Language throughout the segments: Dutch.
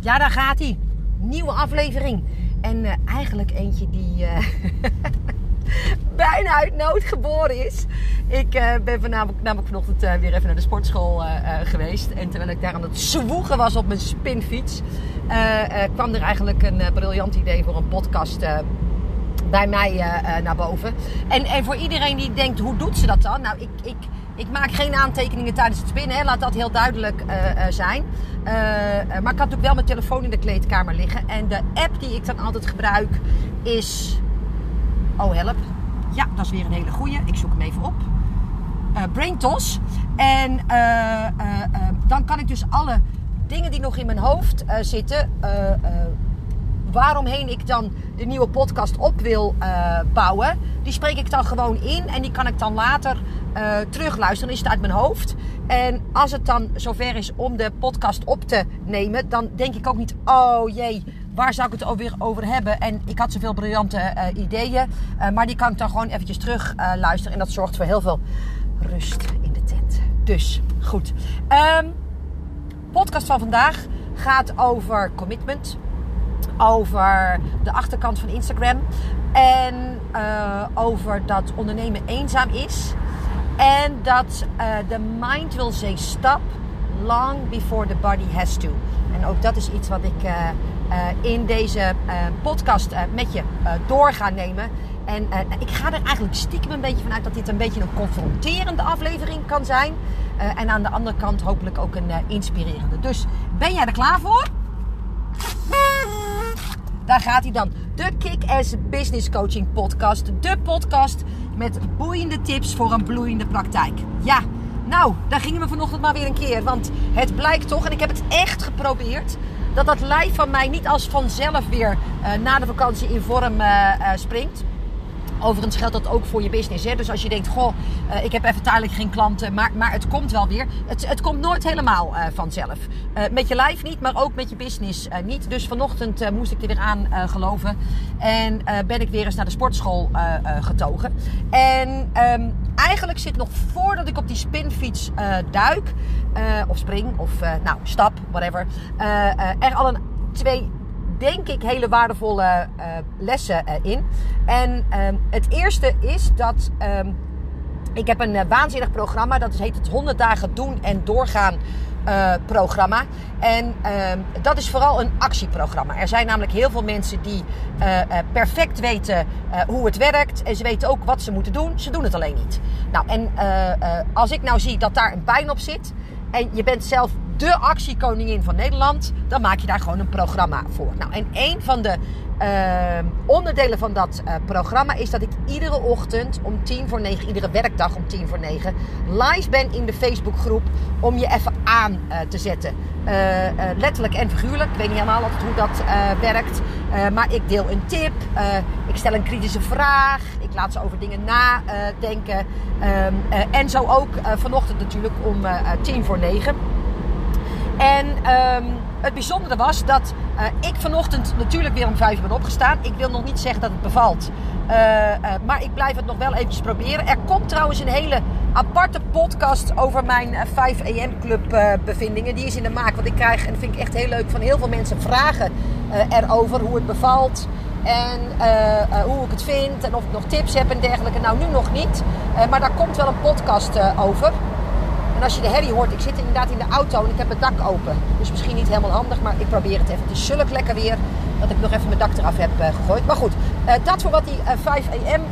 Ja, daar gaat hij. Nieuwe aflevering. En uh, eigenlijk eentje die uh, bijna uit nood geboren is. Ik uh, ben vanavond, namelijk vanochtend weer even naar de sportschool geweest. En terwijl ik daar aan het zwoegen was op mijn spinfiets, kwam er eigenlijk een briljant idee voor een podcast bij mij naar boven. En, en voor iedereen die denkt, hoe doet ze dat dan? Nou, ik, ik, ik maak geen aantekeningen tijdens het spinnen. Hè. Laat dat heel duidelijk zijn. Uh, maar ik had natuurlijk wel mijn telefoon in de kleedkamer liggen. En de app die ik dan altijd gebruik is. Oh, help. Ja, dat is weer een hele goeie. Ik zoek hem even op. Uh, BrainTos. En dan kan ik dus alle dingen die nog in mijn hoofd zitten. Waaromheen ik dan de nieuwe podcast op wil bouwen. Die spreek ik dan gewoon in. En die kan ik dan later uh, terugluisteren. Is het uit mijn hoofd. En als het dan zover is om de podcast op te nemen, dan denk ik ook niet: oh jee, waar zou ik het weer over hebben? En ik had zoveel briljante uh, ideeën. Maar die kan ik dan gewoon eventjes terug luisteren. En dat zorgt voor heel veel rust in de tent. Dus goed. Um, podcast van vandaag gaat over commitment. Over de achterkant van Instagram. En over dat ondernemen eenzaam is. En dat uh, de mind will say stop long before the body has to. En ook dat is iets wat ik uh, uh, in deze podcast met je door ga nemen. En ik ga er eigenlijk stiekem een beetje vanuit dat dit een beetje een confronterende aflevering kan zijn. en aan de andere kant hopelijk ook een inspirerende. Dus ben jij er klaar voor? Daar gaat hij dan. De Kick-Ass Business Coaching Podcast. De podcast met boeiende tips voor een bloeiende praktijk. Ja, nou, daar gingen we vanochtend maar weer een keer. Want het blijkt toch, en ik heb het echt geprobeerd, dat dat lijf van mij niet als vanzelf weer uh, na de vakantie in vorm uh, uh, springt. Overigens geldt dat ook voor je business. Hè? Dus als je denkt, goh, uh, ik heb even tijdelijk geen klanten, maar, maar het komt wel weer. Het, het komt nooit helemaal uh, vanzelf. Uh, met je lijf niet, maar ook met je business niet. Dus vanochtend moest ik er weer aan geloven. En ben ik weer eens naar de sportschool getogen. En um, eigenlijk zit nog voordat ik op die spinfiets duik, of spring, of nou, stap, whatever, er al een twee denk ik, hele waardevolle uh, lessen in. En um, het eerste is dat um, ik heb een uh, waanzinnig programma. Dat heet het 100 dagen doen en doorgaan programma. En ehm, dat is vooral een actieprogramma. Er zijn namelijk heel veel mensen die perfect weten hoe het werkt. En ze weten ook wat ze moeten doen. Ze doen het alleen niet. Nou, en als ik nou zie dat daar een pijn op zit. En je bent zelf de actiekoningin van Nederland, dan maak je daar gewoon een programma voor. Nou, en een van de uh, onderdelen van dat uh, programma is dat ik iedere ochtend om tien voor negen, iedere werkdag om tien voor negen, live ben in de Facebookgroep om je even aan uh, te zetten. letterlijk en figuurlijk. Ik weet niet helemaal altijd hoe dat werkt. maar ik deel een tip. ik stel een kritische vraag. Ik laat ze over dingen nadenken. Ehm, en zo ook vanochtend natuurlijk om tien voor negen. En um, het bijzondere was dat uh, ik vanochtend natuurlijk weer om vijf ben opgestaan. Ik wil nog niet zeggen dat het bevalt. Uh, uh, maar ik blijf het nog wel eventjes proberen. Er komt trouwens een hele aparte podcast over mijn 5 AM club bevindingen. Die is in de maak. Want ik krijg, en vind ik echt heel leuk, van heel veel mensen vragen erover. Hoe het bevalt. En hoe ik het vind. En of ik nog tips heb en dergelijke. Nou, nu nog niet. maar daar komt wel een podcast over. En als je de herrie hoort, ik zit inderdaad in de auto en ik heb het dak open. Dus misschien niet helemaal handig, maar ik probeer het even. Het is zulk lekker weer dat ik nog even mijn dak eraf heb uh, gegooid. Maar goed, uh, dat voor wat die uh, 5 AM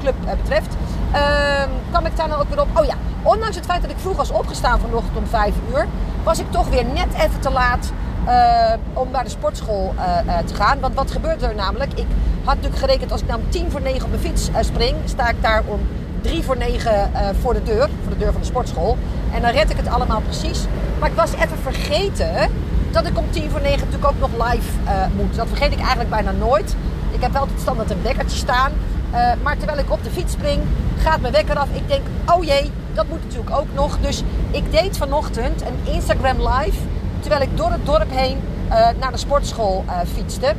club betreft. Ehm, kwam ik daar nou ook weer op. Oh ja, ondanks het feit dat ik vroeg was opgestaan vanochtend om 5 uur, was ik toch weer net even te laat om naar de sportschool te gaan. Want wat gebeurt er namelijk? Ik had natuurlijk gerekend als ik nou om 10 voor 9 op mijn fiets spring, sta ik daar om drie voor negen uh, voor de deur. Voor de deur van de sportschool. En dan red ik het allemaal precies. Maar ik was even vergeten dat ik om tien voor negen natuurlijk ook nog live uh, moet. Dat vergeet ik eigenlijk bijna nooit. Ik heb wel het standaard een wekkertje staan. Uh, maar terwijl ik op de fiets spring, gaat mijn wekker af. Ik denk, oh jee, dat moet natuurlijk ook nog. Dus ik deed vanochtend een Instagram live. Terwijl ik door het dorp heen naar de sportschool fietste.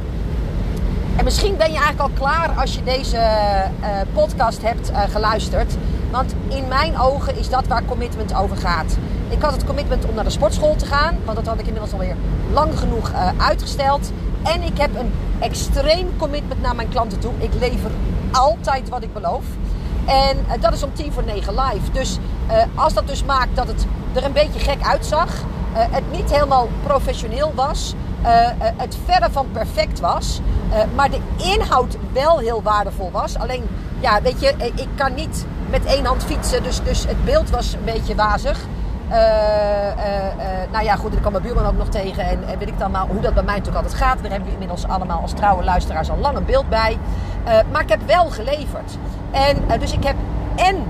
En misschien ben je eigenlijk al klaar als je deze uh, podcast hebt uh, geluisterd. Want in mijn ogen is dat waar commitment over gaat. Ik had het commitment om naar de sportschool te gaan, want dat had ik inmiddels alweer lang genoeg uitgesteld. En ik heb een extreem commitment naar mijn klanten toe. Ik lever altijd wat ik beloof. En dat is om tien voor negen live. Dus als dat dus maakt dat het er een beetje gek uitzag, het niet helemaal professioneel was, het verre van perfect was, maar de inhoud wel heel waardevol was. Alleen, ja, weet je, ik kan niet met één hand fietsen, dus, dus het beeld was een beetje wazig. Uh, uh, nou ja, goed, ik kwam mijn buurman ook nog tegen. En, weet ik dan maar hoe dat bij mij natuurlijk altijd gaat. Daar hebben we inmiddels allemaal als trouwe luisteraars al lang een beeld bij. maar ik heb wel geleverd. En dus ik heb en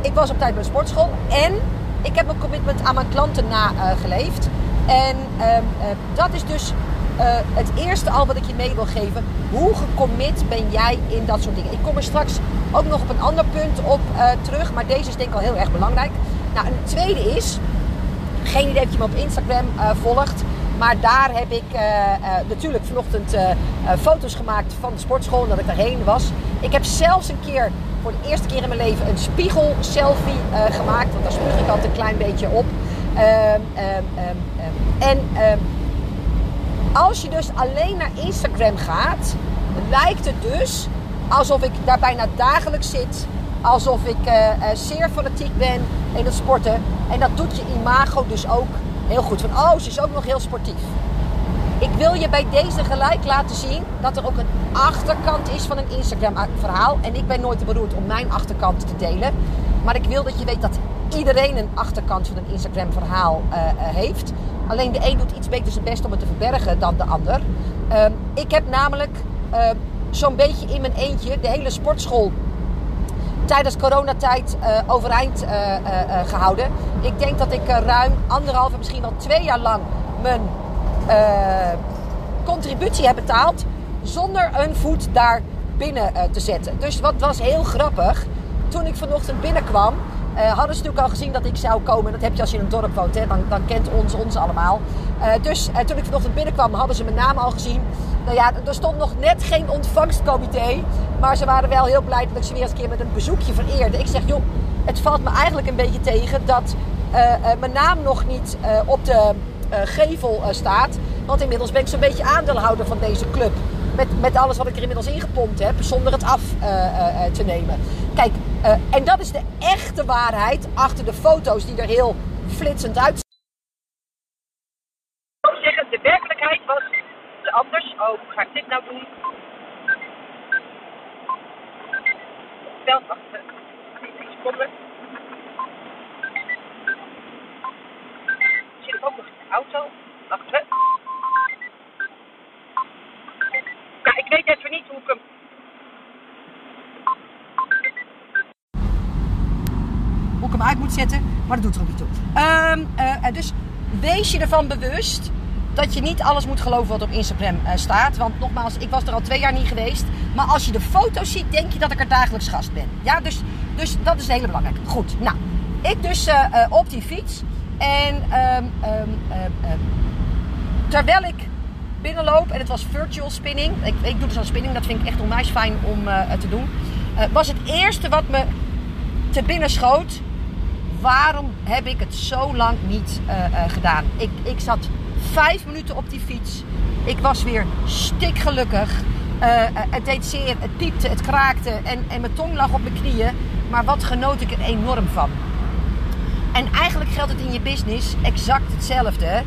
ik was op tijd bij sportschool. En ik heb mijn commitment aan mijn klanten nageleefd. En ehm, dat is dus het eerste al wat ik je mee wil geven. Hoe gecommit ben jij in dat soort dingen? Ik kom er straks ook nog op een ander punt op terug. Maar deze is denk ik al heel erg belangrijk. Nou, en het tweede is, geen idee of je me op Instagram uh, volgt. Maar daar heb ik natuurlijk vanochtend foto's gemaakt van de sportschool. Dat ik daarheen was. Ik heb zelfs een keer, voor de eerste keer in mijn leven, een spiegel-selfie gemaakt. Want daar spuug ik altijd een klein beetje op. Ehm, ehm, ehm, en als je dus alleen naar Instagram gaat, lijkt het dus alsof ik daar bijna dagelijks zit alsof ik uh, zeer fanatiek ben in het sporten. En dat doet je imago dus ook heel goed. Van, oh, ze is ook nog heel sportief. Ik wil je bij deze gelijk laten zien dat er ook een achterkant is van een Instagram-verhaal. En ik ben nooit beroerd om mijn achterkant te delen. Maar ik wil dat je weet dat iedereen een achterkant van een Instagram-verhaal uh, heeft. Alleen de een doet iets beter zijn best om het te verbergen dan de ander. Uh, ik heb namelijk uh, zo'n beetje in mijn eentje de hele sportschool tijdens coronatijd uh, overeind gehouden. Ik denk dat ik ruim anderhalf, misschien wel twee jaar lang mijn contributie heb betaald. Zonder een voet daar binnen te zetten. Dus wat was heel grappig. Toen ik vanochtend binnenkwam, uh, hadden ze natuurlijk al gezien dat ik zou komen. Dat heb je als je in een dorp woont, hè? Dan, dan kent ons ons allemaal. Uh, dus uh, toen ik vanochtend binnenkwam, hadden ze mijn naam al gezien. Nou ja, er stond nog net geen ontvangstcomité. Maar ze waren wel heel blij dat ik ze weer eens een keer met een bezoekje vereerde. Ik zeg, joh, het valt me eigenlijk een beetje tegen dat mijn naam nog niet op de gevel staat. Want inmiddels ben ik zo'n beetje aandeelhouder van deze club. Met, met alles wat ik er inmiddels ingepompt heb, zonder het af te nemen. Kijk, en dat is de echte waarheid achter de foto's die er heel flitsend uitzien. Ik zeggen, de werkelijkheid was anders. Oh, hoe ga ik dit nou doen? Wel, wacht seconde. Zit ik ook nog in de auto? Wacht even. Ja, ik weet even niet hoe ik hem hem uit moet zetten. Maar dat doet er ook niet toe. Um, uh, dus wees je ervan bewust dat je niet alles moet geloven wat op Instagram uh, staat. Want nogmaals, ik was er al twee jaar niet geweest. Maar als je de foto's ziet, denk je dat ik er dagelijks gast ben. Ja, dus, dus dat is heel belangrijk. Goed, nou, ik dus op die fiets. En um, um, terwijl ik binnenloop, en het was virtual spinning. Ik, ik doe dus aan spinning, dat vind ik echt onwijs fijn om te doen. was het eerste wat me te binnen schoot waarom heb ik het zo lang niet uh, uh, gedaan? Ik, ik zat vijf minuten op die fiets. Ik was weer stikgelukkig. Uh, het deed zeer, het piepte, het kraakte en, en mijn tong lag op mijn knieën. Maar wat genoot ik er enorm van. En eigenlijk geldt het in je business exact hetzelfde.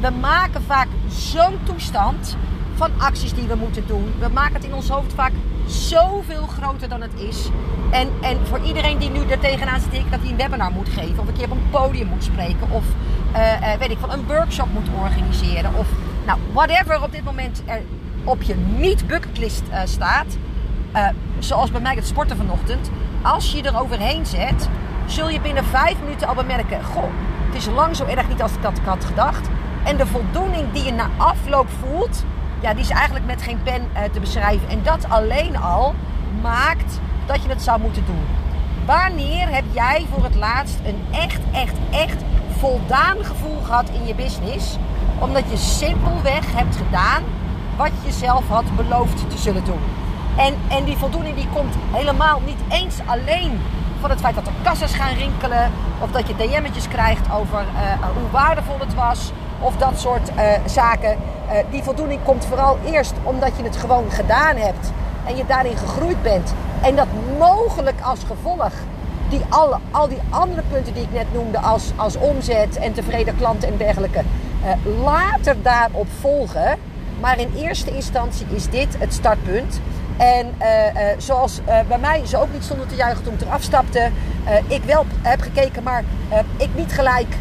we maken vaak zo'n toestand van acties die we moeten doen. We maken het in ons hoofd vaak zoveel groter dan het is. En, en voor iedereen die nu er tegenaan zit dat hij een webinar moet geven, of een keer op een podium moet spreken, of uh, uh, weet ik van een workshop moet organiseren, of nou, whatever op dit moment er op je niet-bucketlist uh, staat, zoals bij mij het sporten vanochtend, als je er overheen zet, zul je binnen vijf minuten al bemerken: Goh, het is lang zo erg niet als ik dat had gedacht. En de voldoening die je na afloop voelt, ja, die is eigenlijk met geen pen uh, te beschrijven. En dat alleen al maakt dat je het zou moeten doen. Wanneer heb jij voor het laatst een echt, echt, echt voldaan gevoel gehad in je business? Omdat je simpelweg hebt gedaan wat je jezelf had beloofd te zullen doen. En, en die voldoening die komt helemaal niet eens alleen van het feit dat er kassas gaan rinkelen. Of dat je DM'tjes krijgt over hoe waardevol het was. Of dat soort zaken. Die voldoening komt vooral eerst omdat je het gewoon gedaan hebt. En je daarin gegroeid bent. En dat mogelijk als gevolg die alle, al die andere punten die ik net noemde, als, als omzet en tevreden klanten en dergelijke, uh, later daarop volgen. Maar in eerste instantie is dit het startpunt. En uh, zoals bij mij ze ook niet stonden te juichen toen ik eraf stapte. ik wel heb gekeken, maar ik niet gelijk.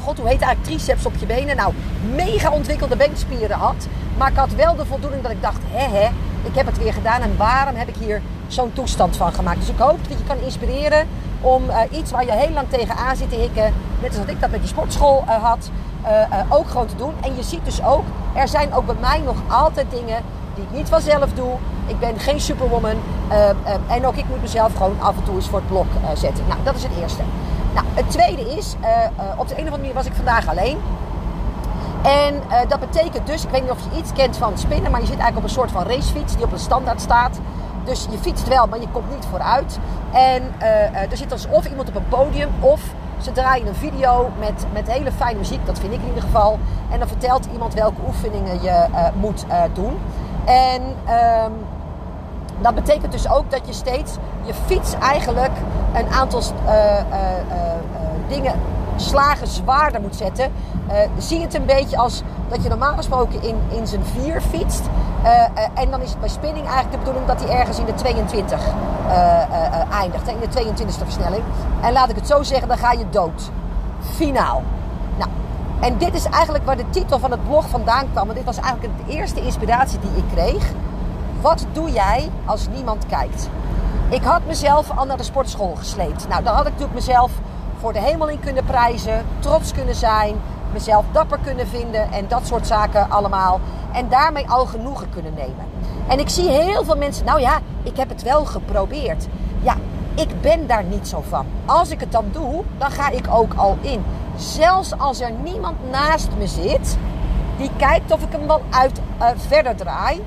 God, hoe heet eigenlijk triceps op je benen? Nou, mega ontwikkelde beenspieren had. Maar ik had wel de voldoening dat ik dacht, hè hè, ik heb het weer gedaan. En waarom heb ik hier zo'n toestand van gemaakt? Dus ik hoop dat je kan inspireren om uh, iets waar je heel lang tegenaan zit te hikken. Net als dat ik dat met die sportschool uh, had. Uh, ook gewoon te doen. En je ziet dus ook, er zijn ook bij mij nog altijd dingen die ik niet vanzelf doe. Ik ben geen superwoman. en ook ik moet mezelf gewoon af en toe eens voor het blok zetten. Nou, dat is het eerste. Nou, het tweede is, op de een of andere manier was ik vandaag alleen. En uh, dat betekent dus, ik weet niet of je iets kent van spinnen, maar je zit eigenlijk op een soort van racefiets die op een standaard staat. Dus je fietst wel, maar je komt niet vooruit. En er zit alsof iemand op een podium of ze draaien een video met, met hele fijne muziek, dat vind ik in ieder geval. En dan vertelt iemand welke oefeningen je moet doen. En ehm, dat betekent dus ook dat je steeds je fiets eigenlijk een aantal dingen slagen zwaarder moet zetten. Zie het een beetje als dat je normaal gesproken in, in zijn vier fietst. En dan is het bij spinning eigenlijk de bedoeling dat hij ergens in de 22 eindigt. In de 22e versnelling. En laat ik het zo zeggen, dan ga je dood. Finaal. Nou, en dit is eigenlijk waar de titel van het blog vandaan kwam. Want dit was eigenlijk de eerste inspiratie die ik kreeg. Wat doe jij als niemand kijkt? Ik had mezelf al naar de sportschool gesleept. Nou, daar had ik natuurlijk mezelf voor de hemel in kunnen prijzen, trots kunnen zijn, mezelf dapper kunnen vinden en dat soort zaken allemaal. En daarmee al genoegen kunnen nemen. En ik zie heel veel mensen, nou ja, ik heb het wel geprobeerd. Ja, ik ben daar niet zo van. Als ik het dan doe, dan ga ik ook al in. Zelfs als er niemand naast me zit die kijkt of ik hem wel uit uh, verder draai.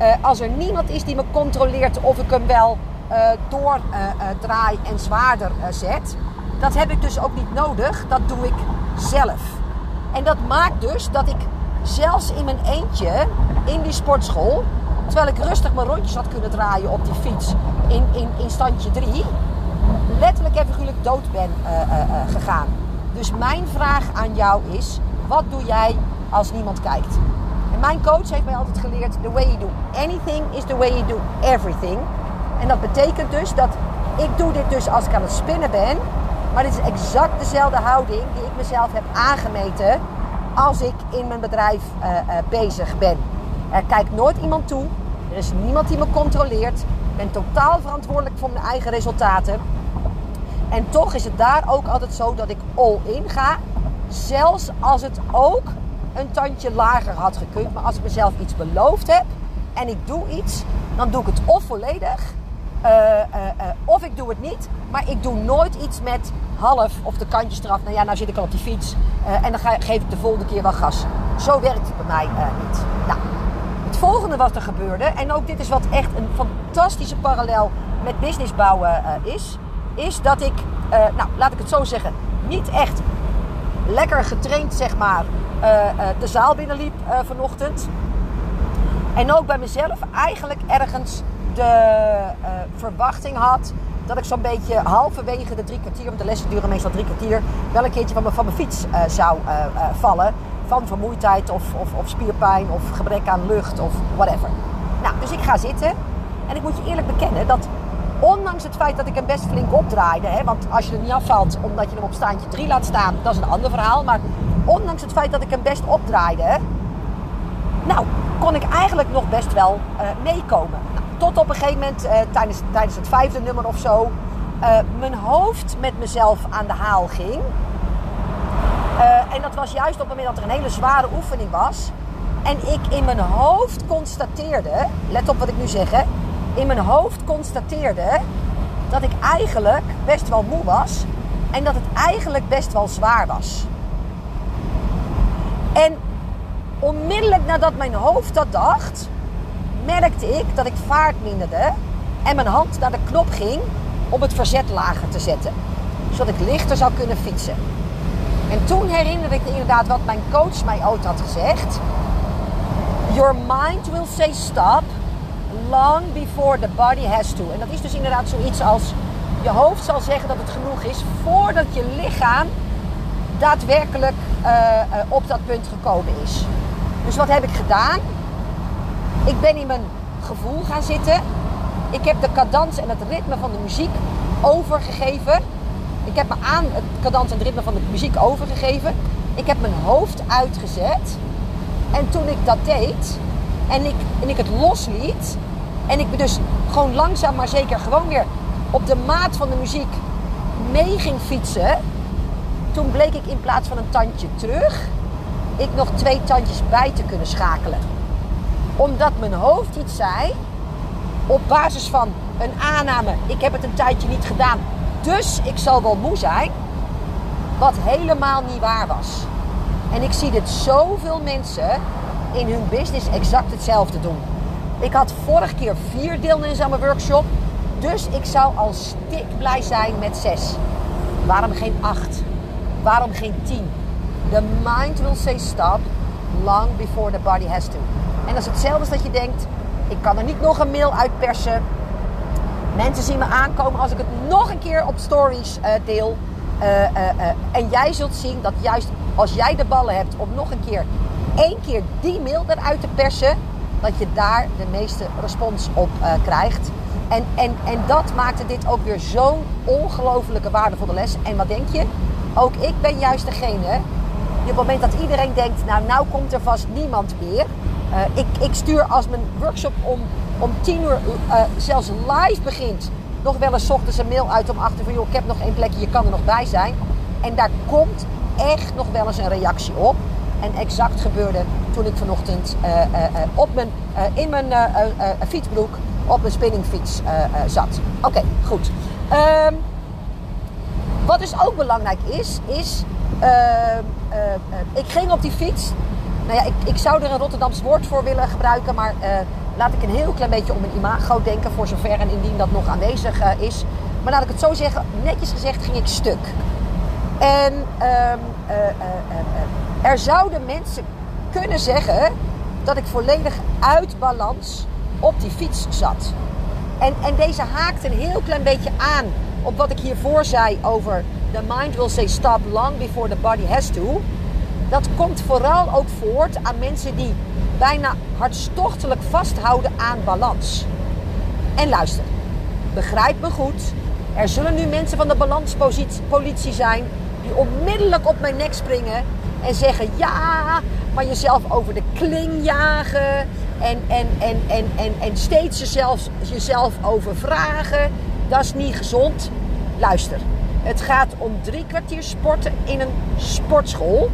Uh, als er niemand is die me controleert of ik hem wel doordraai en zwaarder zet dat heb ik dus ook niet nodig. Dat doe ik zelf. En dat maakt dus dat ik zelfs in mijn eentje in die sportschool, terwijl ik rustig mijn rondjes had kunnen draaien op die fiets in, in, in standje 3, letterlijk en figuurlijk dood ben gegaan. Dus mijn vraag aan jou is: wat doe jij als niemand kijkt? En mijn coach heeft mij altijd geleerd: the way you do anything is the way you do everything. En dat betekent dus dat ik doe dit dus als ik aan het spinnen ben. Maar dit is exact dezelfde houding die ik mezelf heb aangemeten als ik in mijn bedrijf uh, uh, bezig ben. Er kijkt nooit iemand toe. Er is niemand die me controleert. Ik ben totaal verantwoordelijk voor mijn eigen resultaten. En toch is het daar ook altijd zo dat ik all in ga. Zelfs als het ook een tandje lager had gekund. Maar als ik mezelf iets beloofd heb en ik doe iets, dan doe ik het of volledig uh, uh, of ik doe het niet, maar ik doe nooit iets met half of de kantjes eraf. Nou ja, nou zit ik al op die fiets en dan geef ik de volgende keer wel gas. Zo werkt het bij mij niet. Nou, het volgende wat er gebeurde, en ook dit is wat echt een fantastische parallel met business bouwen is, is dat ik, nou laat ik het zo zeggen, niet echt lekker getraind zeg maar de zaal binnenliep vanochtend. En ook bij mezelf eigenlijk ergens de uh, verwachting had dat ik zo'n beetje halverwege de drie kwartier, want de lessen duren meestal drie kwartier, wel een keertje van, mijn, van mijn fiets uh, zou uh, vallen. Van vermoeidheid of, of, of, spierpijn of gebrek aan lucht of whatever. Nou, dus ik ga zitten en ik moet je eerlijk bekennen dat ondanks het feit dat ik hem best flink opdraaide, hè, want als je er niet afvalt omdat je hem op staantje 3 laat staan, dat is een ander verhaal. Maar ondanks het feit dat ik hem best opdraaide, nou, kon ik eigenlijk nog best wel meekomen. Tot op een gegeven moment, uh, tijdens, tijdens het vijfde nummer of zo, uh, mijn hoofd met mezelf aan de haal ging. Uh, en dat was juist op het moment dat er een hele zware oefening was. En ik in mijn hoofd constateerde, let op wat ik nu zeg, hè, in mijn hoofd constateerde dat ik eigenlijk best wel moe was. En dat het eigenlijk best wel zwaar was. En onmiddellijk nadat mijn hoofd dat dacht, merkte ik dat ik vaart minderde en mijn hand naar de knop ging om het verzet lager te zetten. Zodat ik lichter zou kunnen fietsen. En toen herinnerde ik inderdaad wat mijn coach mij ooit had gezegd. Your mind will say stop long before the body has to. En dat is dus inderdaad zoiets als je hoofd zal zeggen dat het genoeg is voordat je lichaam daadwerkelijk uh, uh, op dat punt gekomen is. Dus wat heb ik gedaan? Ik ben in mijn gevoel gaan zitten. Ik heb de cadans en het ritme van de muziek overgegeven. Ik heb me aan het cadans en het ritme van de muziek overgegeven. Ik heb mijn hoofd uitgezet. En toen ik dat deed en ik, en ik het losliet. En ik dus gewoon langzaam maar zeker gewoon weer op de maat van de muziek mee ging fietsen. Toen bleek ik in plaats van een tandje terug, ik nog twee tandjes bij te kunnen schakelen. Omdat mijn hoofd iets zei op basis van een aanname. Ik heb het een tijdje niet gedaan, dus ik zal wel moe zijn. Wat helemaal niet waar was. En ik zie dit zoveel mensen in hun business exact hetzelfde doen. Ik had vorige keer vier deelnemers aan mijn workshop. Dus ik zou al stik blij zijn met zes. Waarom geen acht? Waarom geen tien? The mind will say stop long before the body has to. En dat is hetzelfde als dat je denkt, ik kan er niet nog een mail uitpersen. Mensen zien me aankomen als ik het nog een keer op stories uh, deel. Uh, uh, en jij zult zien dat juist als jij de ballen hebt om nog een keer één keer die mail eruit te persen, dat je daar de meeste respons op krijgt. En, en, en dat maakte dit ook weer zo'n ongelofelijke waardevolle les. En wat denk je? Ook ik ben juist degene. Op het moment dat iedereen denkt, nou, nou komt er vast niemand meer. Uh, ik, ik stuur als mijn workshop om, om tien uur uh, zelfs live begint, nog wel eens ochtends een mail uit om achter van joh, ik heb nog één plekje, je kan er nog bij zijn. En daar komt echt nog wel eens een reactie op. En exact gebeurde toen ik vanochtend uh, op mijn, in mijn fietsbroek op mijn spinningfiets zat. Oké, goed. Um, wat dus ook belangrijk is, is... Uh, ik ging op die fiets. Nou ja, ik, ik zou er een Rotterdams woord voor willen gebruiken. Maar laat ik een heel klein beetje om een imago denken. Voor zover en indien dat nog aanwezig is. Maar laat ik het zo zeggen. Netjes gezegd ging ik stuk. En ehm, er zouden mensen kunnen zeggen dat ik volledig uit balans op die fiets zat. En, en deze haakt een heel klein beetje aan op wat ik hiervoor zei over the mind will say stop long before the body has to. Dat komt vooral ook voort aan mensen die bijna hartstochtelijk vasthouden aan balans. En luister, begrijp me goed. Er zullen nu mensen van de balanspolitie zijn die onmiddellijk op mijn nek springen en zeggen ja, maar jezelf over de kling jagen en, en, en, en, en, en steeds jezelf, jezelf overvragen dat is niet gezond. Luister, het gaat om drie kwartier sporten in een sportschool.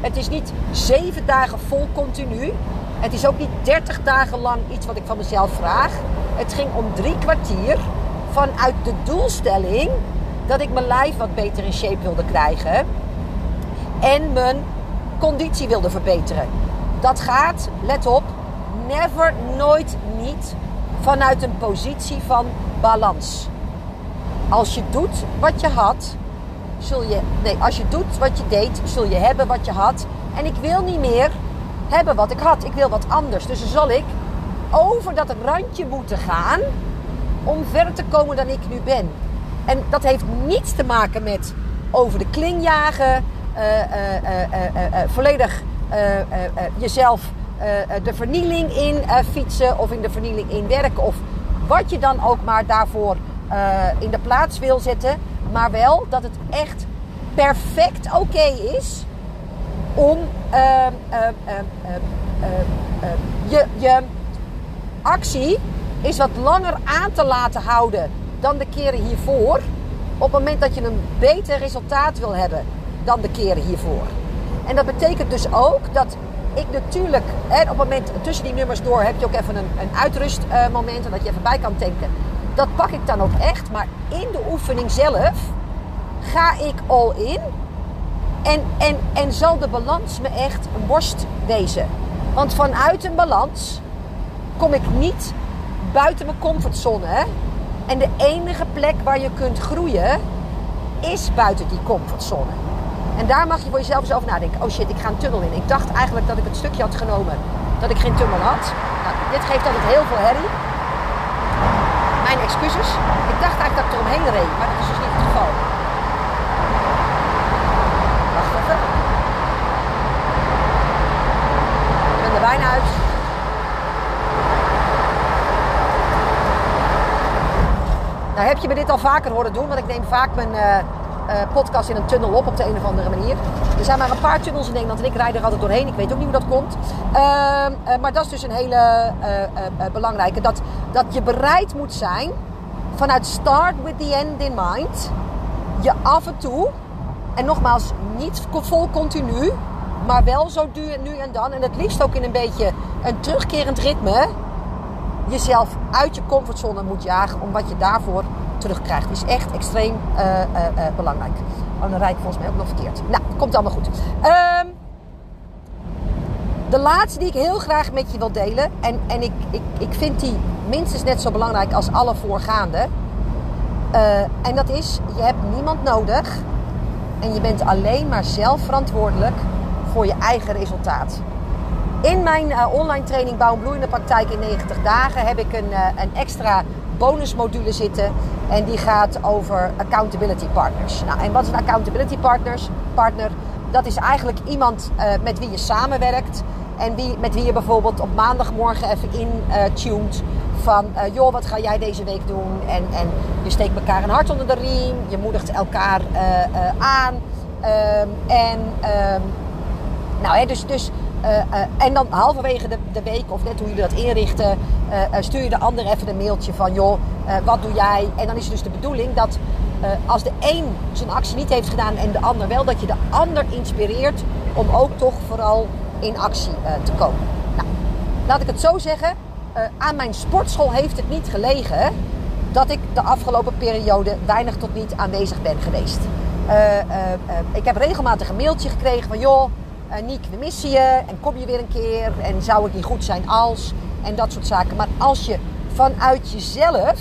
Het is niet zeven dagen vol continu. Het is ook niet dertig dagen lang iets wat ik van mezelf vraag. Het ging om drie kwartier vanuit de doelstelling dat ik mijn lijf wat beter in shape wilde krijgen. En mijn conditie wilde verbeteren. Dat gaat, let op, never, nooit, niet vanuit een positie van balans. Als je doet wat je had, zul je. Nee, als je doet wat je deed, zul je hebben wat je had. En ik wil niet meer hebben wat ik had. Ik wil wat anders. Dus dan zal ik over dat randje moeten gaan om verder te komen dan ik nu ben. En dat heeft niets te maken met over de kling jagen, volledig jezelf de vernieling in fietsen of in de vernieling in werken of wat je dan ook maar daarvoor uh, in de plaats wil zetten. Maar wel dat het echt perfect oké is om uh, je, je actie is wat langer aan te laten houden dan de keren hiervoor. Op het moment dat je een beter resultaat wil hebben dan de keren hiervoor. En dat betekent dus ook dat ik natuurlijk, hè, op het moment tussen die nummers door heb je ook even een, een uitrustmoment en dat je even bij kan tanken dat pak ik dan ook echt. Maar in de oefening zelf ga ik all in. En, en, en zal de balans me echt een borst wezen. Want vanuit een balans kom ik niet buiten mijn comfortzone. En de enige plek waar je kunt groeien is buiten die comfortzone. En daar mag je voor jezelf over nadenken. Oh shit, ik ga een tunnel in. Ik dacht eigenlijk dat ik het stukje had genomen dat ik geen tunnel had. Nou, dit geeft altijd heel veel herrie. Mijn excuses. Ik dacht eigenlijk dat ik er omheen reed, maar dat is dus niet het geval. Wacht even. Ik ben er bijna uit. Nou heb je me dit al vaker horen doen, want ik neem vaak mijn uh, uh, podcast in een tunnel op op de een of andere manier. Er zijn maar een paar tunnels in Nederland en ik rijd er altijd doorheen. Ik weet ook niet hoe dat komt. Uh, maar dat is dus een hele belangrijke. Dat, dat je bereid moet zijn vanuit start with the end in mind. Je af en toe, en nogmaals niet vol continu, maar wel zo nu en dan. En het liefst ook in een beetje een terugkerend ritme jezelf uit je comfortzone moet jagen om wat je daarvoor terugkrijgt. is echt extreem uh, uh, uh, belangrijk. Oh, dan rijd ik volgens mij ook nog verkeerd. Nou, komt allemaal goed. Ehm, de laatste die ik heel graag met je wil delen. En, en ik, ik, ik vind die minstens net zo belangrijk als alle voorgaande. en dat is, je hebt niemand nodig. En je bent alleen maar zelf verantwoordelijk voor je eigen resultaat. In mijn uh, online training Bouw een bloeiende praktijk in 90 dagen heb ik een, uh, een extra bonusmodule zitten. En die gaat over accountability partners. Nou, en wat is een accountability partners? partner? Dat is eigenlijk iemand met wie je samenwerkt. En wie, met wie je bijvoorbeeld op maandagmorgen even intunt. van, joh, wat ga jij deze week doen? En, en je steekt elkaar een hart onder de riem. Je moedigt elkaar aan. Um, en, um, nou, hè, dus... dus en dan halverwege de, de, week of net hoe jullie dat inrichten, stuur je de ander even een mailtje van joh, wat doe jij? En dan is het dus de bedoeling dat als de een zijn actie niet heeft gedaan en de ander wel, dat je de ander inspireert om ook toch vooral in actie te komen. Nou, laat ik het zo zeggen, aan mijn sportschool heeft het niet gelegen dat ik de afgelopen periode weinig tot niet aanwezig ben geweest. ik heb regelmatig een mailtje gekregen van joh Niek, we missen je en kom je weer een keer en zou het niet goed zijn als en dat soort zaken. Maar als je vanuit jezelf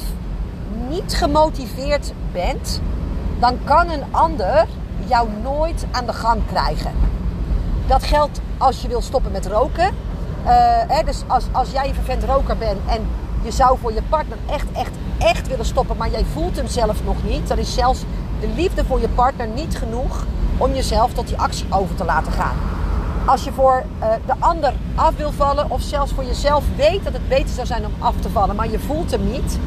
niet gemotiveerd bent, dan kan een ander jou nooit aan de gang krijgen. Dat geldt als je wil stoppen met roken. Uh, hè, dus als, als jij een vervent roker bent en je zou voor je partner echt, echt, echt willen stoppen, maar jij voelt hem zelf nog niet, dan is zelfs de liefde voor je partner niet genoeg om jezelf tot die actie over te laten gaan. Als je voor uh, de ander af wil vallen of zelfs voor jezelf weet dat het beter zou zijn om af te vallen, maar je voelt hem niet,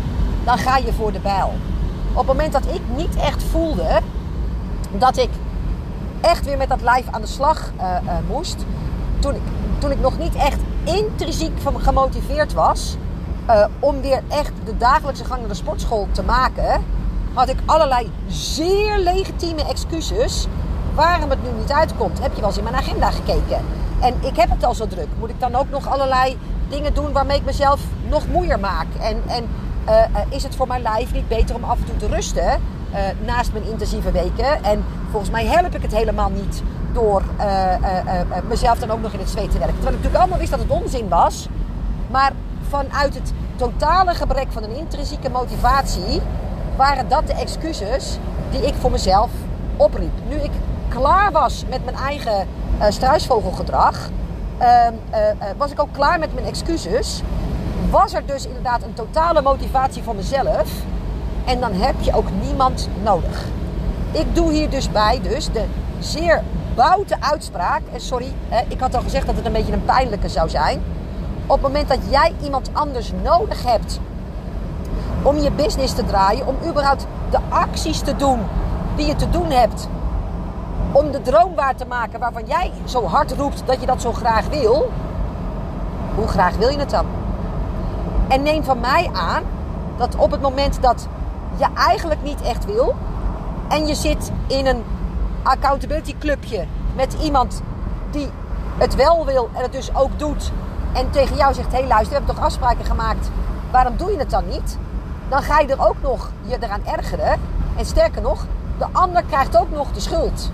dan ga je voor de bijl. Op het moment dat ik niet echt voelde dat ik echt weer met dat lijf aan de slag uh, moest, toen ik, toen ik nog niet echt intrinsiek gemotiveerd was om weer echt de dagelijkse gang naar de sportschool te maken, had ik allerlei zeer legitieme excuses waarom het nu niet uitkomt. Heb je wel eens in mijn agenda gekeken? En ik heb het al zo druk. Moet ik dan ook nog allerlei dingen doen waarmee ik mezelf nog moeier maak? En, en uh, is het voor mijn lijf niet beter om af en toe te rusten uh, naast mijn intensieve weken? En volgens mij help ik het helemaal niet door mezelf dan ook nog in het zweet te werken. Terwijl ik natuurlijk allemaal wist dat het onzin was. Maar vanuit het totale gebrek van een intrinsieke motivatie waren dat de excuses die ik voor mezelf opriep. Nu ik klaar was met mijn eigen struisvogelgedrag, uh, was ik ook klaar met mijn excuses. Was er dus inderdaad een totale motivatie voor mezelf. En dan heb je ook niemand nodig. Ik doe hier dus bij dus de zeer boute uitspraak. En sorry, hè, ik had al gezegd dat het een beetje een pijnlijke zou zijn. Op het moment dat jij iemand anders nodig hebt om je business te draaien, om überhaupt de acties te doen die je te doen hebt om de droom waar te maken waarvan jij zo hard roept dat je dat zo graag wil, hoe graag wil je het dan? En neem van mij aan dat op het moment dat je eigenlijk niet echt wil en je zit in een accountability clubje met iemand die het wel wil en het dus ook doet en tegen jou zegt: hé hey, luister, we hebben toch afspraken gemaakt, waarom doe je het dan niet? Dan ga je er ook nog je eraan ergeren. En sterker nog, de ander krijgt ook nog de schuld.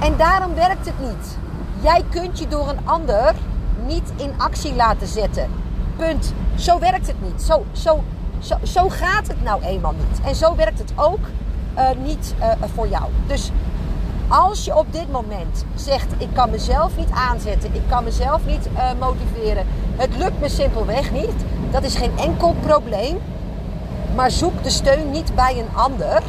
En daarom werkt het niet. Jij kunt je door een ander niet in actie laten zetten. Punt. Zo werkt het niet. Zo, zo zo, zo gaat het nou eenmaal niet. En zo werkt het ook niet uh, voor jou. Dus als je op dit moment zegt: Ik kan mezelf niet aanzetten, ik kan mezelf niet uh, motiveren, het lukt me simpelweg niet, dat is geen enkel probleem. Maar zoek de steun niet bij een ander.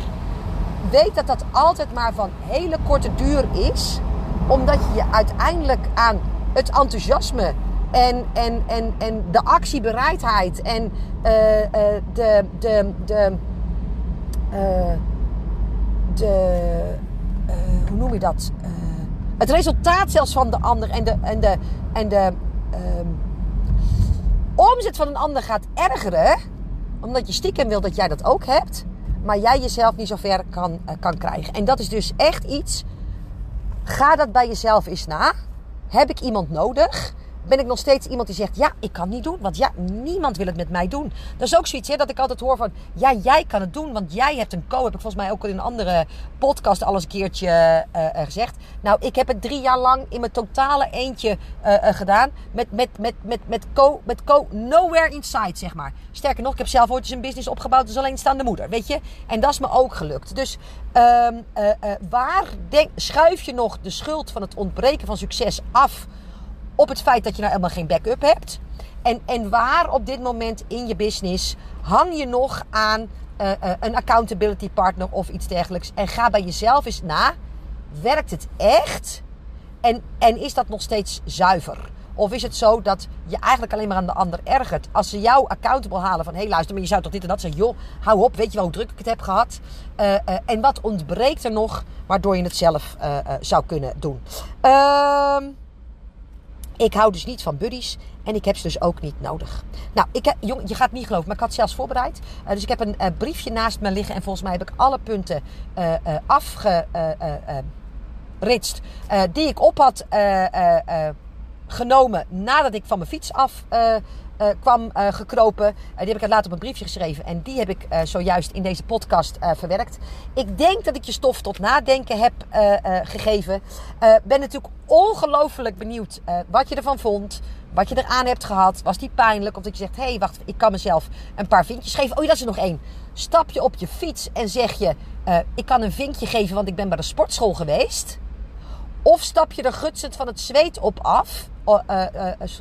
Weet dat dat altijd maar van hele korte duur is, omdat je je uiteindelijk aan het enthousiasme en, en, en, en de actiebereidheid en de, de, de, de hoe noem je dat? het resultaat zelfs van de ander en de, en de, en de ehm, omzet van een ander gaat ergeren, omdat je stiekem wil dat jij dat ook hebt, maar jij jezelf niet zo ver kan, kan krijgen. En dat is dus echt iets. Ga dat bij jezelf eens na. Heb ik iemand nodig? Ben ik nog steeds iemand die zegt: Ja, ik kan niet doen. Want ja, niemand wil het met mij doen. Dat is ook zoiets hè, dat ik altijd hoor van: Ja, jij kan het doen, want jij hebt een co. Heb ik volgens mij ook in een andere podcast al een keertje uh, uh, gezegd. Nou, ik heb het drie jaar lang in mijn totale eentje uh, gedaan. Met, met, met, met, met, co, met co nowhere inside, zeg maar. Sterker nog, ik heb zelf ooit eens een business opgebouwd als alleenstaande moeder. Weet je? En dat is me ook gelukt. Dus ehm, waar denk, schuif je nog de schuld van het ontbreken van succes af? Op het feit dat je nou helemaal geen backup hebt. En, en waar op dit moment in je business hang je nog aan uh, uh, een accountability partner of iets dergelijks. En ga bij jezelf eens na. Werkt het echt? En, en is dat nog steeds zuiver? Of is het zo dat je eigenlijk alleen maar aan de ander ergert? Als ze jou accountable halen van... hé luister, maar je zou toch dit en dat zeggen? Joh, hou op, weet je wel hoe druk ik het heb gehad? Uh, en wat ontbreekt er nog waardoor je het zelf zou kunnen doen? Ehm... Ik hou dus niet van buddies en ik heb ze dus ook niet nodig. Nou, ik heb, je gaat niet geloven, maar ik had zelfs voorbereid. Uh, dus ik heb een uh, briefje naast me liggen en volgens mij heb ik alle punten uh, afgeritst die ik op had genomen nadat ik van mijn fiets af uh, kwam uh, gekropen. Uh, die heb ik later op een briefje geschreven. En die heb ik zojuist in deze podcast verwerkt. Ik denk dat ik je stof tot nadenken heb gegeven. ben natuurlijk ongelooflijk benieuwd wat je ervan vond. Wat je eraan hebt gehad. Was die pijnlijk? Of dat je zegt, hé hey, wacht, ik kan mezelf een paar vinkjes geven. Oh, dat is er nog één. Stap je op je fiets en zeg je, ik kan een vinkje geven want ik ben bij de sportschool geweest. Of stap je er gutsend van het zweet op af.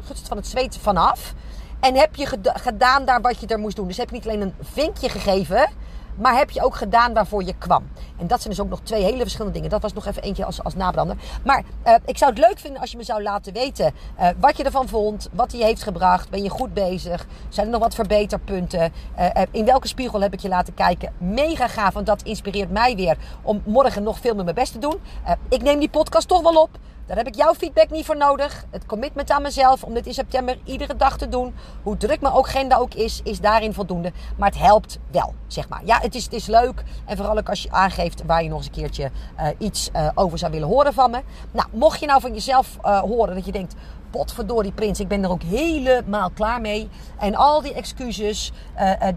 gutsend van het zweet vanaf. En heb je gedaan daar wat je er moest doen. Dus heb je niet alleen een vinkje gegeven, maar heb je ook gedaan waarvoor je kwam. En dat zijn dus ook nog twee hele verschillende dingen. Dat was nog even eentje als, als nabrander. Maar uh, ik zou het leuk vinden als je me zou laten weten uh, wat je ervan vond. Wat hij heeft gebracht. Ben je goed bezig? Zijn er nog wat verbeterpunten? Uh, in welke spiegel heb ik je laten kijken? Mega gaaf, want dat inspireert mij weer om morgen nog veel meer mijn best te doen. ik neem die podcast toch wel op. Daar heb ik jouw feedback niet voor nodig. Het commitment aan mezelf om dit in september iedere dag te doen. Hoe druk mijn agenda ook is, is daarin voldoende. Maar het helpt wel, zeg maar. Ja, het is, het is leuk. En vooral ook als je aangeeft waar je nog eens een keertje uh, iets uh, over zou willen horen van me. Nou, mocht je nou van jezelf uh, horen dat je denkt... Potverdorie prins, ik ben er ook helemaal klaar mee. En al die excuses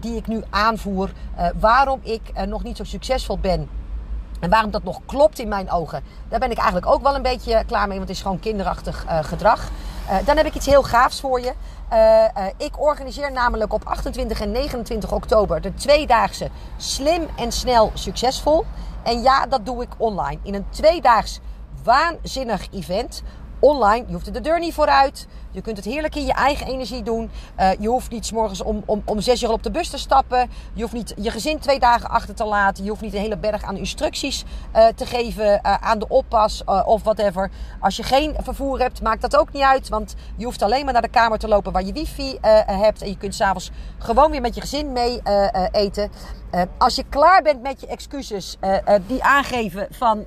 die ik nu aanvoer... waarom ik nog niet zo succesvol ben en waarom dat nog klopt in mijn ogen, daar ben ik eigenlijk ook wel een beetje klaar mee. Want het is gewoon kinderachtig uh, gedrag. Uh, dan heb ik iets heel gaafs voor je. Uh, ik organiseer namelijk op 28 en 29 oktober de tweedaagse Slim en Snel Succesvol. En ja, dat doe ik online. In een tweedaags waanzinnig event online. Je hoeft de deur niet vooruit. Je kunt het heerlijk in je eigen energie doen. Uh, je hoeft niet s morgens om, om, om zes uur op de bus te stappen. Je hoeft niet je gezin twee dagen achter te laten. Je hoeft niet een hele berg aan instructies uh, te geven uh, aan de oppas of whatever. Als je geen vervoer hebt, maakt dat ook niet uit. Want je hoeft alleen maar naar de kamer te lopen waar je wifi hebt. En je kunt s'avonds gewoon weer met je gezin mee eten. als je klaar bent met je excuses die aangeven van...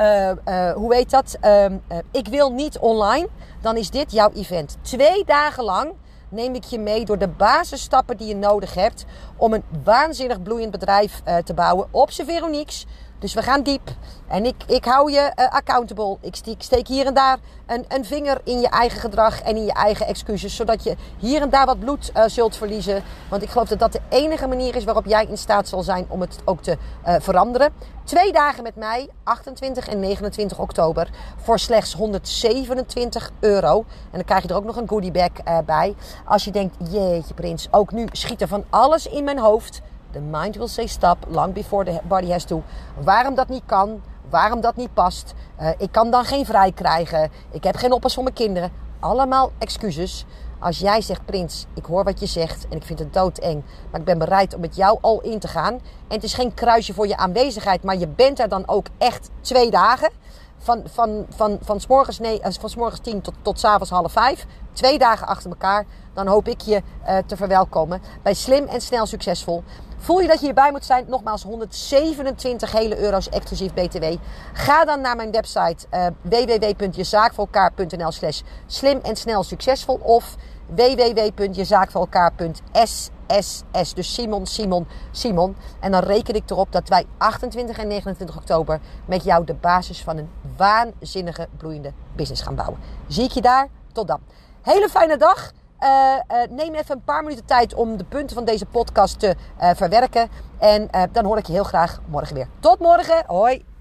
Uh, uh, hoe heet dat? Uh, ik wil niet online. Dan is dit jouw event. Twee dagen lang neem ik je mee door de basisstappen die je nodig hebt om een waanzinnig bloeiend bedrijf te bouwen op z'n Veroniques. Dus we gaan diep. En ik, ik hou je uh, accountable. Ik steek, steek, hier en daar een, een, vinger in je eigen gedrag en in je eigen excuses. Zodat je hier en daar wat bloed uh, zult verliezen. Want ik geloof dat dat de enige manier is waarop jij in staat zal zijn om het ook te uh, veranderen. Twee dagen met mij, 28 en 29 oktober, voor slechts 127 euro. En dan krijg je er ook nog een goodiebag bij. Als je denkt, jeetje prins, ook nu schiet er van alles in mijn hoofd. The mind will say stop long before the body has to. Waarom dat niet kan, waarom dat niet past. Uh, ik kan dan geen vrij krijgen. Ik heb geen oppas voor mijn kinderen. Allemaal excuses. Als jij zegt, Prins, ik hoor wat je zegt en ik vind het doodeng. Maar ik ben bereid om met jou al in te gaan. En het is geen kruisje voor je aanwezigheid, maar je bent er dan ook echt twee dagen. Van, van, van, van, s morgens, nee, eh, van s morgens tien tot, tot s avonds half vijf. Twee dagen achter elkaar. Dan hoop ik je uh, te verwelkomen bij Slim en Snel Succesvol. Voel je dat je hierbij moet zijn? Nogmaals, 127 hele euro's exclusief BTW. Ga dan naar mijn website uh, www.jezaakvoorelkaar.nl slash slim en snel succesvol of www.jezaakvoorelkaar.sss. Dus Simon, Simon, Simon. En dan reken ik erop dat wij 28 en 29 oktober met jou de basis van een waanzinnige bloeiende business gaan bouwen. Zie ik je daar? Tot dan. Hele fijne dag. Uh, uh, neem even een paar minuten tijd om de punten van deze podcast te uh, verwerken. En dan hoor ik je heel graag morgen weer. Tot morgen. Hoi.